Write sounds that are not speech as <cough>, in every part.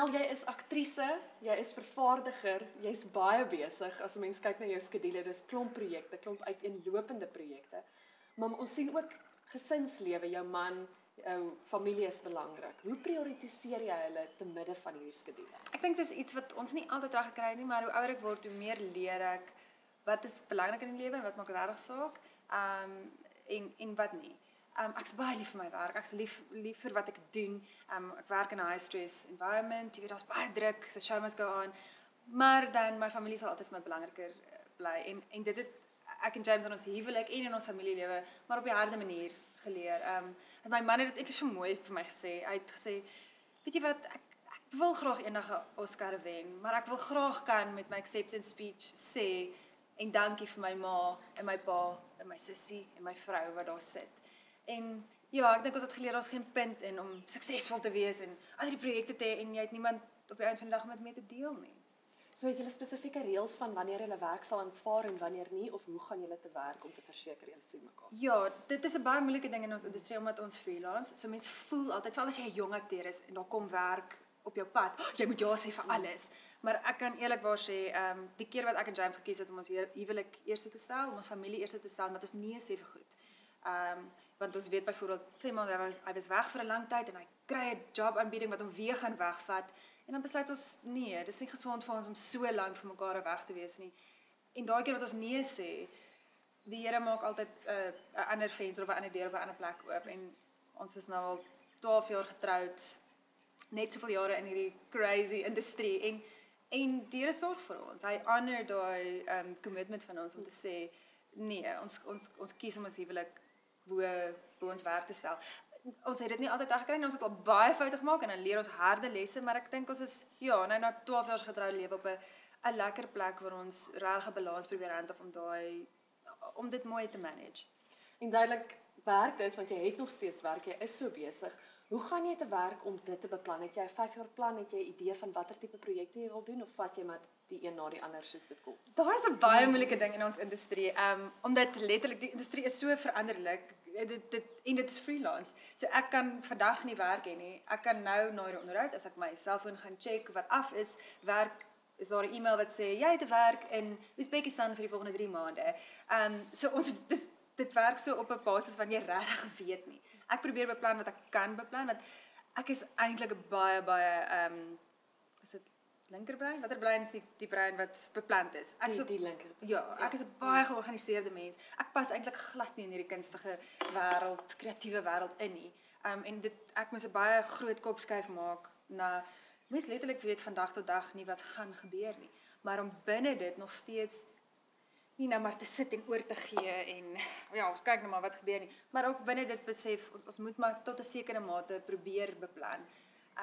Anel, jy is aktrise, jy is vervaardiger, jy's baie besig. As mens kyk na jou skedule, dis klomp projekte, klomp uiteenlopende projekte. Maar ons sien ook gesinslewe, jou man, jou familie is belangrik. Hoe prioritiseer jy hulle te midde van hierdie skedule? Ek dink dis iets wat ons nie altyd reg gekry het nie, maar hoe ouer ek word, hoe meer leer ek wat is belangrik in die lewe en wat maak regtig saak. Um en en wat nie. Um ek's baie lief vir my werk. Ek's lief lief vir wat ek doen. Um ek werk in 'n high stress environment. Jy weet daar's baie druk. So show must go on. Maar dan my familie sal altyd vir my belangriker eh, bly en en dit het ek en James in ons huwelik en in ons familielewe maar op 'n harde manier geleer. Um en my man het dit eintlik so mooi vir my gesê. Hy het gesê, "Weet jy wat, ek ek wil graag eendag 'n Oscar wen, maar ek wil graag kan met my acceptance speech sê en dankie vir my ma en my pa en my sussie en my vrou wat daar sit." En ja, ek dink ons het geleer daar's geen punt in om suksesvol te wees en al die projekte te hê en jy het niemand op die einde van die dag om dit mee te deel nie. So het julle spesifieke reëls van wanneer julle werk sal aanvaar en wanneer nie of hoe gaan julle te werk om te verseker julle sien mekaar? Ja, dit is 'n baie moeilike ding in ons industrie omdat ons freelance. So mense voel altyd, veral as jy 'n jong akteur is en daar kom werk op jou pad, oh, jy moet ja sê vir alles. Maar ek kan eerlikwaar sê, ehm um, die keer wat ek en James gekies het om ons huwelik eers te stel, om ons familie eers te stel, wat ons nee sê vir goed. Ehm um, want ons weet byvoorbeeld sê maar hy was hy was weg vir 'n lang tyd en hy kry 'n job aanbieding wat hom weer gaan wegvat en dan besluit ons nee, dis nie gesond vir ons om so lank vir mekaar weg te wees nie. En daai keer wat ons nee sê, die Here maak altyd 'n uh, 'n ander venster of 'n ander deur op 'n ander plek oop en ons is nou al 12 jaar getroud. Net soveel jare in hierdie crazy industrie en en die Here sorg vir ons. Hy honor daai um commitment van ons om te sê nee, ons ons ons kies om ons huwelik bo bo ons werk te stel. Ons het dit nie altyd reg gekry nie. Ons het al baie foute gemaak en dan leer ons harde lesse, maar ek dink ons is ja, nou na 12 jaar getrou lewe op 'n 'n lekker plek waar ons regtig 'n balans probeer handhaaf om daai om dit mooi te manage. En duidelik werk dit want jy het nog steeds werk. Jy is so besig. Hoe gaan jy te werk om dit te beplan? Het jy 'n 5 jaar plan? Het jy 'n idee van watter tipe projekte jy wil doen of vat jy maar die een na die ander soos dit kom. Daar is 'n baie moeilike ding in ons industrie. Um omdat letterlik die industrie is so veranderlik. Dit dit en dit is freelance. So ek kan vandag nie werk hê nie. Ek kan nou na die onderhoud as ek my selfoon gaan check wat af is, werk is daar 'n e-mail wat sê jy het werk in Uzbekistan vir die volgende 3 maande. Um so ons dis, dit werk so op 'n basis van jy regtig weet nie. Ek probeer beplan wat ek kan beplan want ek is eintlik 'n baie baie um is dit linkerbrein? Watter brein is die die brein wat beplant is? Ek is die, die linker. Ja, ek is 'n baie georganiseerde mens. Ek pas eintlik glad nie in hierdie kunstige wêreld, kreatiewe wêreld in nie. Um en dit ek moet 'n baie groot kop skuif maak na mens letterlik weet van dag tot dag nie wat gaan gebeur nie, maar om binne dit nog steeds nie nou maar te sit en oor te gee en ja, ons kyk nou maar wat gebeur nie, maar ook binne dit besef ons, ons moet maar tot 'n sekere mate probeer beplan.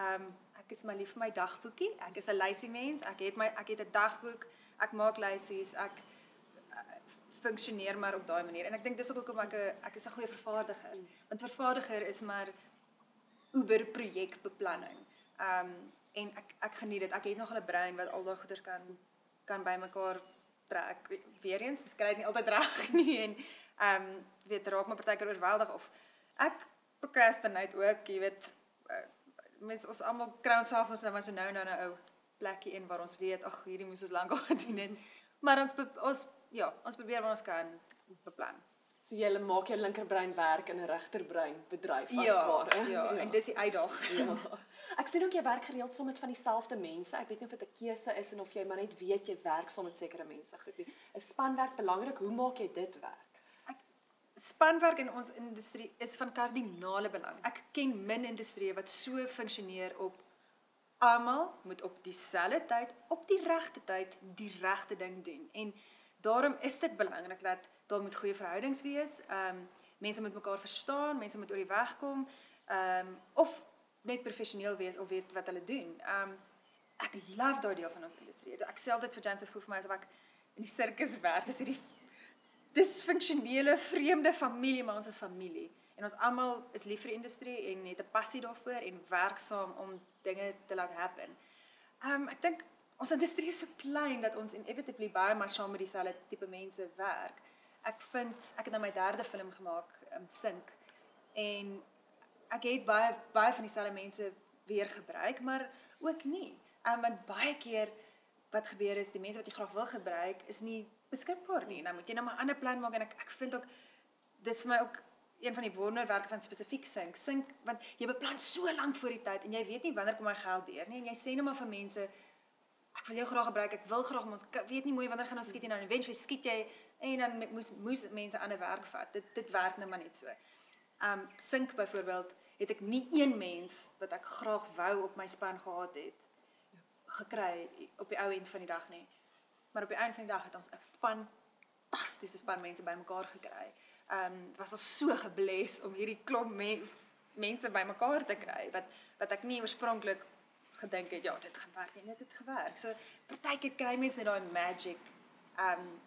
Um ek is maar lief vir my dagboekie. Ek is 'n lysie mens. Ek het my ek het 'n dagboek. Ek maak lysies. Ek uh, funksioneer maar op daai manier. En ek dink dis ook hoekom ek 'n ek is 'n goeie vervaardiger. Want vervaardiger is maar uber projekbeplanning. Um en ek ek geniet dit. Ek het nog 'n brein wat al daai goeders kan kan bymekaar trek. Weereens, ek skryf nie altyd reg <laughs> nie en um weet raak my partykeer oorweldig of ek procrastinate ook, jy weet mens ons almal kry ons self ons nou maar so nou nou 'n ou plekkie in waar ons weet ag hierdie moes ons lank <laughs> al gedoen het. Maar ons ons ja, ons probeer wat ons kan beplan. So jy maak jou linkerbrein werk in 'n regterbrein bedryf ja, vasware. Ja, ja, en dis die uitdaging. Ja. Ek sien ook jy werk gereeld saam met van dieselfde mense. Ek weet nie of dit 'n keuse is en of jy maar net weet jy werk saam met sekere mense goed nie. Is spanwerk belangrik? Hoe maak jy dit werk? Spanwerk in ons industrie is van kardinale belang. Ek ken min industrieë wat so funksioneer op almal moet op dieselfde tyd op die regte tyd die regte ding doen. En daarom is dit belangrik dat daar moet goeie verhoudings wees. Ehm um, mense moet mekaar verstaan, mense moet oor die weg kom. Ehm um, of net professioneel wees of weet wat hulle doen. Ehm um, ek love daardie deel van ons industrie. Ek sê altyd vir James het voel vir my asof ek in die sirkus werk. Dis hierdie disfunksionele vreemde familie, maar ons is familie. En ons almal is lief vir industrie en het 'n passie daarvoor en werk saam om dinge te laat happen. Um ek dink ons industrie is so klein dat ons inevitably baie maar saam met dieselfde tipe mense werk. Ek vind ek het nou my derde film gemaak, um Sink. En ek het baie baie van dieselfde mense weer gebruik, maar ook nie. Um want baie keer wat gebeur is die mense wat jy graag wil gebruik is nie beskikbaar nie. Nou moet jy nou maar 'n ander plan maak en ek ek vind ook dis vir my ook een van die wonderwerke van spesifiek sink. Sink want jy beplan so lank voor die tyd en jy weet nie wanneer kom my geld deur nie en jy sê net maar vir mense ek wil jou graag gebruik. Ek wil graag ons weet nie mooi wanneer gaan ons skiet en dan eventually skiet jy en dan moes moes mense ander werk vat. Dit dit werk nou maar net so. Um sink byvoorbeeld het ek nie een mens wat ek graag wou op my span gehad het gekry op die ou end van die dag nie. Maar op die einde van die dag het ons 'n fantastiese span mense bymekaar gekry. Ehm um, was ons so gebless om hierdie klomp me mense bymekaar te kry wat wat ek nie oorspronklik gedink het ja, dit gaan werk nie, dit het gewerk. So partykeer kry mense net daai magic ehm um,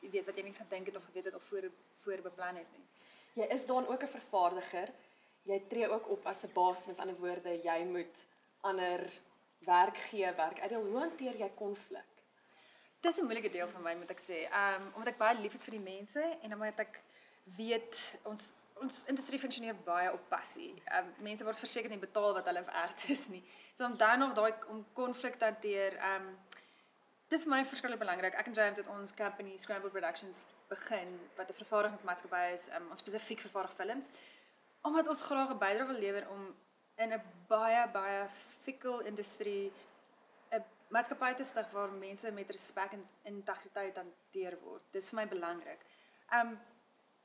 jy weet wat jy nie gedink het of geweet het of voor voor beplan het nie. Jy is dan ook 'n vervaardiger. Jy tree ook op as 'n baas met ander woorde, jy moet ander werk gee, werk uitdeel. Hoe hanteer jy konflik? Dis 'n moeilike deel vir my, moet ek sê. Ehm um, omdat ek baie lief is vir die mense en omdat ek weet ons ons industrie funksioneer baie op passie. Ehm um, mense word verseker nie betaal wat hulle werd is nie. So om dan nog daai om konflik te hanteer, ehm um, dis vir my verskriklik belangrik. Ek en James het ons company Scramble Productions begin wat 'n vervaardigingsmaatskappy is. Um, ons spesifiek vervaardig films omdat ons graag 'n bydrae wil lewer om in 'n baie baie fickle industrie maatskappy te stig waar mense met respek en integriteit hanteer word. Dis vir my belangrik. Um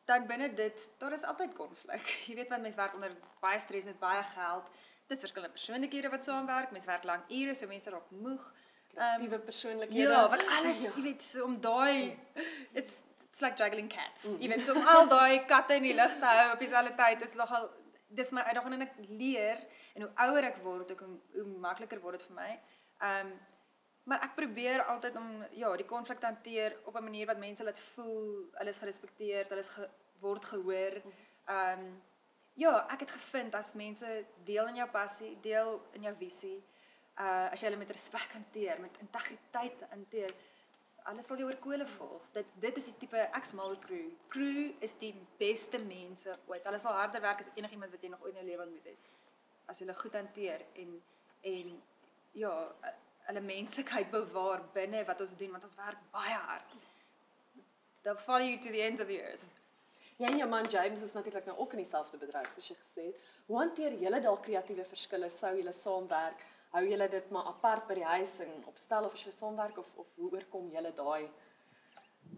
dan binne dit, daar is altyd konflik. <laughs> Jy weet want mense werk onder baie stres met baie geld. Dis verskillende persoonlikhede wat saamwerk. Mense werk lang ure, so mense raak moeg. Kreatiewe um, persoonlikhede. Ja, wat alles, <laughs> ja. jy weet, so om daai it's it's like juggling cats. Mm. Jy weet, so om al daai <laughs> katte in die lug te hou op dieselfde tyd is nogal dis my uitdaging en ek leer en hoe ouer ek word, ook hoe, hoe makliker word dit vir my. Ehm um, maar ek probeer altyd om ja, die konflik te hanteer op 'n manier wat mense laat voel hulle is gerespekteerd, hulle is ge, word gehoor. Ehm um, ja, ek het gevind as mense deel in jou passie, deel in jou visie, uh as jy hulle met respek hanteer, met integriteit hanteer, alles sal jou oor kole volg. Dit dit is die tipe X-Mal crew. Crew is die beste mense ooit. Hulle sal harder werk as enigiemand wat jy nog ooit in jou lewe ontmoet het. As jy hulle goed hanteer en en ja, hulle menslikheid bewaar binne wat ons doen want ons werk baie hard. They'll follow you to the ends of the earth. Ja, jou man James is natuurlik nou ook in dieselfde bedryf soos jy gesê het. Hoe hanteer julle dalk kreatiewe verskille sou julle saamwerk? hou julle dit maar apart by die huis en opstel of as jy saamwerk of of hoe oorkom julle daai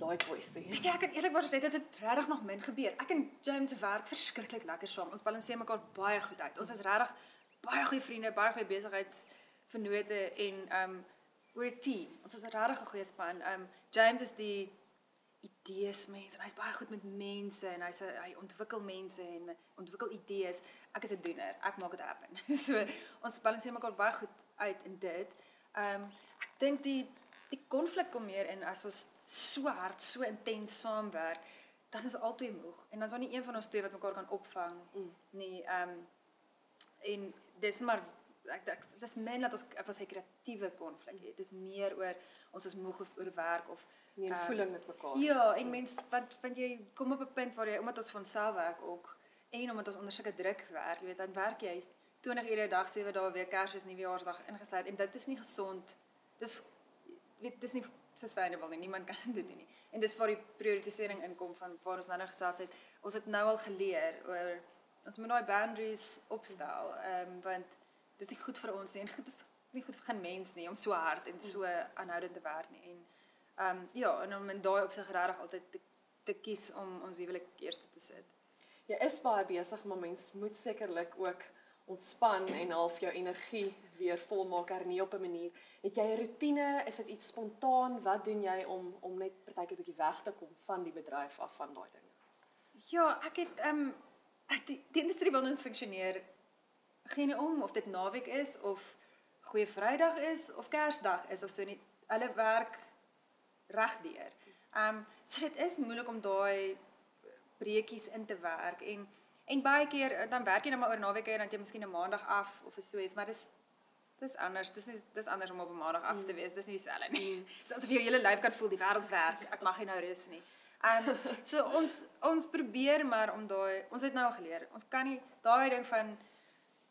daai kwessie? Weet jy ek kan eerlikwaar sê dit het regtig nog min gebeur. Ek en James werk verskriklik lekker saam. Ons balanseer mekaar baie goed uit. Ons is regtig baie goeie vriende, baie goeie besigheidsvennote en um we're a team. Ons is 'n regtig goeie span. Um James is die idees mens en hy's baie goed met mense en hy's hy ontwikkel mense en ontwikkel idees. Ek is 'n doener. Ek maak dit happen. <laughs> so ons balanseer mekaar baie goed uit in dit. Ehm um, ek dink die die konflik kom meer in as ons so hard, so intens saamwerk, dan is albei moeg en dan is daar nie een van ons twee wat mekaar kan opvang mm. nie. Ehm um, en dis maar ek ek dis men dat ons ek wil sê kreatiewe konflik het. Dis meer oor ons is moeg oor werk of 'n uh, voeling met mekaar. Ja, en mens wat want jy kom op 'n punt waar jy omdat ons van self werk ook en omdat ons onder sulke druk werk, jy weet, dan werk jy 20 ure 'n dag, 7 dae 'n week, Kersfees, Nuwejaarsdag ingesluit en dit is nie gesond. Dis weet dis nie sustainable nie. Niemand <laughs> kan dit doen nie. En dis waar die prioritisering inkom van waar ons nou nou gesels het. Ons het nou al geleer oor ons moet daai boundaries opstel. Ehm um, want dis nie goed vir ons nie en dit is nie goed vir geen mens nie om so hard en so aanhoudend te werk nie. En Ehm um, ja, en om in daai opsig regtig altyd te, te kies om ons huwelik eerste te sit. Jy is baie besig, maar mens moet sekerlik ook ontspan en half jou energie weer volmaak hernie op 'n manier. Het jy 'n rotine? Is dit iets spontaan? Wat doen jy om om net partykeer 'n bietjie weg te kom van die bedryf af van daai dinge? Ja, ek het ehm um, die, die industrie wil ons funksioneer geen om of dit naweek is of goeie Vrydag is of Kersdag is of so nie. Hulle werk regdeur. Ehm um, so dit is moeilik om daai breekies in te werk en en baie keer eh, dan werk jy net maar oor naweke en dan jy miskien 'n maandag af of so iets, maar dis dis anders. Dis nie dis anders om op 'n maandag af te mm. wees. Dis nie dieselfde nie. Mm. <laughs> Dis asof jy jou hele lyf kan voel die wêreld werk. Ek mag nie nou rus nie. Ehm um, <laughs> so ons ons probeer maar om daai ons het nou al geleer. Ons kan nie daai ding van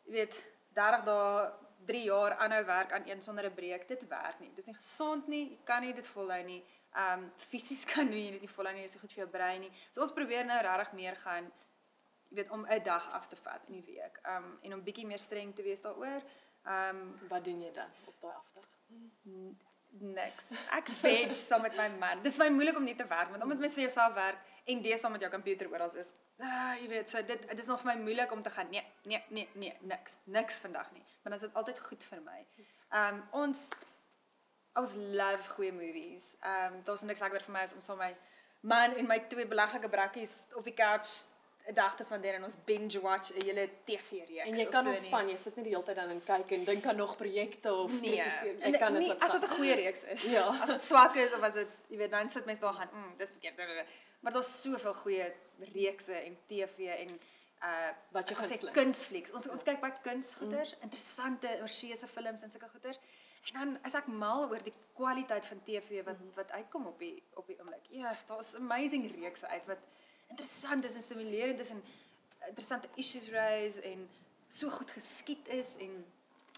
jy weet 30 dae, 3 jaar aanhou werk aan een sonder 'n breek. Dit werk nie. Dit is nie gesond nie. Jy kan nie dit volhou nie. Um fisies <laughs> kan jy dit nie volhou nie. Dit is nie goed vir jou brein nie. So ons probeer nou regtig meer gaan jy weet om 'n dag af te vat in die week. Um en om bietjie meer streng te wees daaroor. Um Wat doen jy dan op daai afdag? niks. Ek veg saam met my man. Dis my moeilik om nie te werk want omdat mens vir jouself werk en deesdae met jou komputer oral is. Ah, jy weet, so dit dit is nog vir my moeilik om te gaan. Nee, nee, nee, nee, niks. Niks vandag nie. Maar dan is dit altyd goed vir my. Um ons ons love goeie movies. Um daar's niks lekkerder vir my as om saam met my man en my twee belaglike brakkies op die couch 'n dag te spandeer en ons binge watch 'n hele TV-reeks. En jy kan so ontspan, jy sit nie die hele tyd dan en kyk en dink aan nog projekte of Nee, net te sien. en Jy kan dit as dit. 'n goeie reeks is. Ja. As dit swak is of as dit, jy weet, dan sit mense daar gaan, mm, dis verkeerd. blablabla." Maar daar's soveel goeie reekse en TV en uh Wat jy wil sê gunsteling? kunsflieks. Ons ons kyk baie kunsgoeders, interessante oorseese films en sulke goeders. En dan is ek mal oor die kwaliteit van TV wat wat uitkom op die op die oomblik. Ja, daar's amazing reekse uit wat interessant is en stimulerend is en interessante issues raise en so goed geskied is en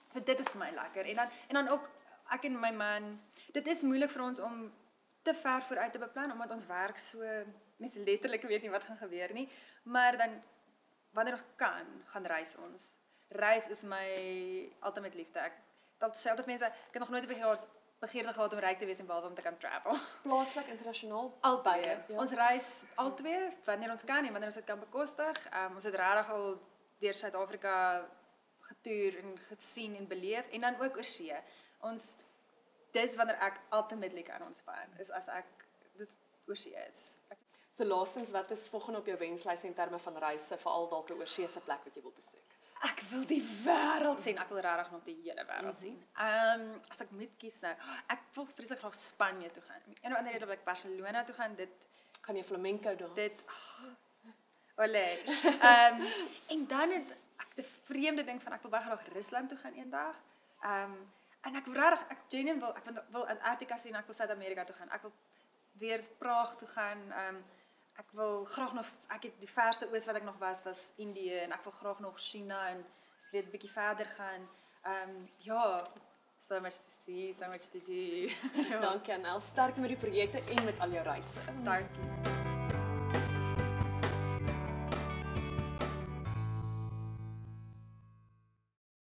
so dit is vir my lekker. En dan en dan ook ek en my man, dit is moeilik vir ons om te ver vooruit te beplan omdat ons werk so mense letterlik weet nie wat gaan gebeur nie, maar dan wanneer ons kan, gaan reis ons. Reis is my ultimate liefde. Ek dat sê altyd mense, ek het nog nooit begeer begeerte gehad om ryk te wees en behalwe om te kan travel. <laughs> plaaslik internasionaal Albei. Ja. Ons reis albei wanneer ons kan en wanneer ons dit kan bekostig. Um, ons het regtig al deur Suid-Afrika getoer en gesien en beleef en dan ook oor see. Ons dis wanneer ek ultimately kan ontspan is as ek dis oor see is. So laastens wat is volgende op jou wenslys in terme van reise, veral dalk 'n oorseese plek wat jy wil besoek? ek wil die wêreld sien. Ek wil regtig nog die hele wêreld sien. Ehm um, as ek moet kies nou, ek wil vreeslik graag Spanje toe gaan. En 'n ander rede wil ek Barcelona toe gaan. Dit Gaan jy flamenco dans? dit oh, Ole. Ehm um, en dan het ek die vreemde ding van ek wil baie graag Rusland toe gaan eendag. Ehm um, en ek wil regtig ek genuine wil ek wil, wil Antarktika sien, ek wil Suid-Amerika toe gaan. Ek wil weer Praag toe gaan. Ehm um, ek wil graag nog ek het die verste oos wat ek nog was was Indië en ek wil graag nog China en weet bietjie verder gaan. Ehm um, ja, so much to see, so much to do. <laughs> Dankie Anel, sterkte met die projekte en met al jou reise. Dankie.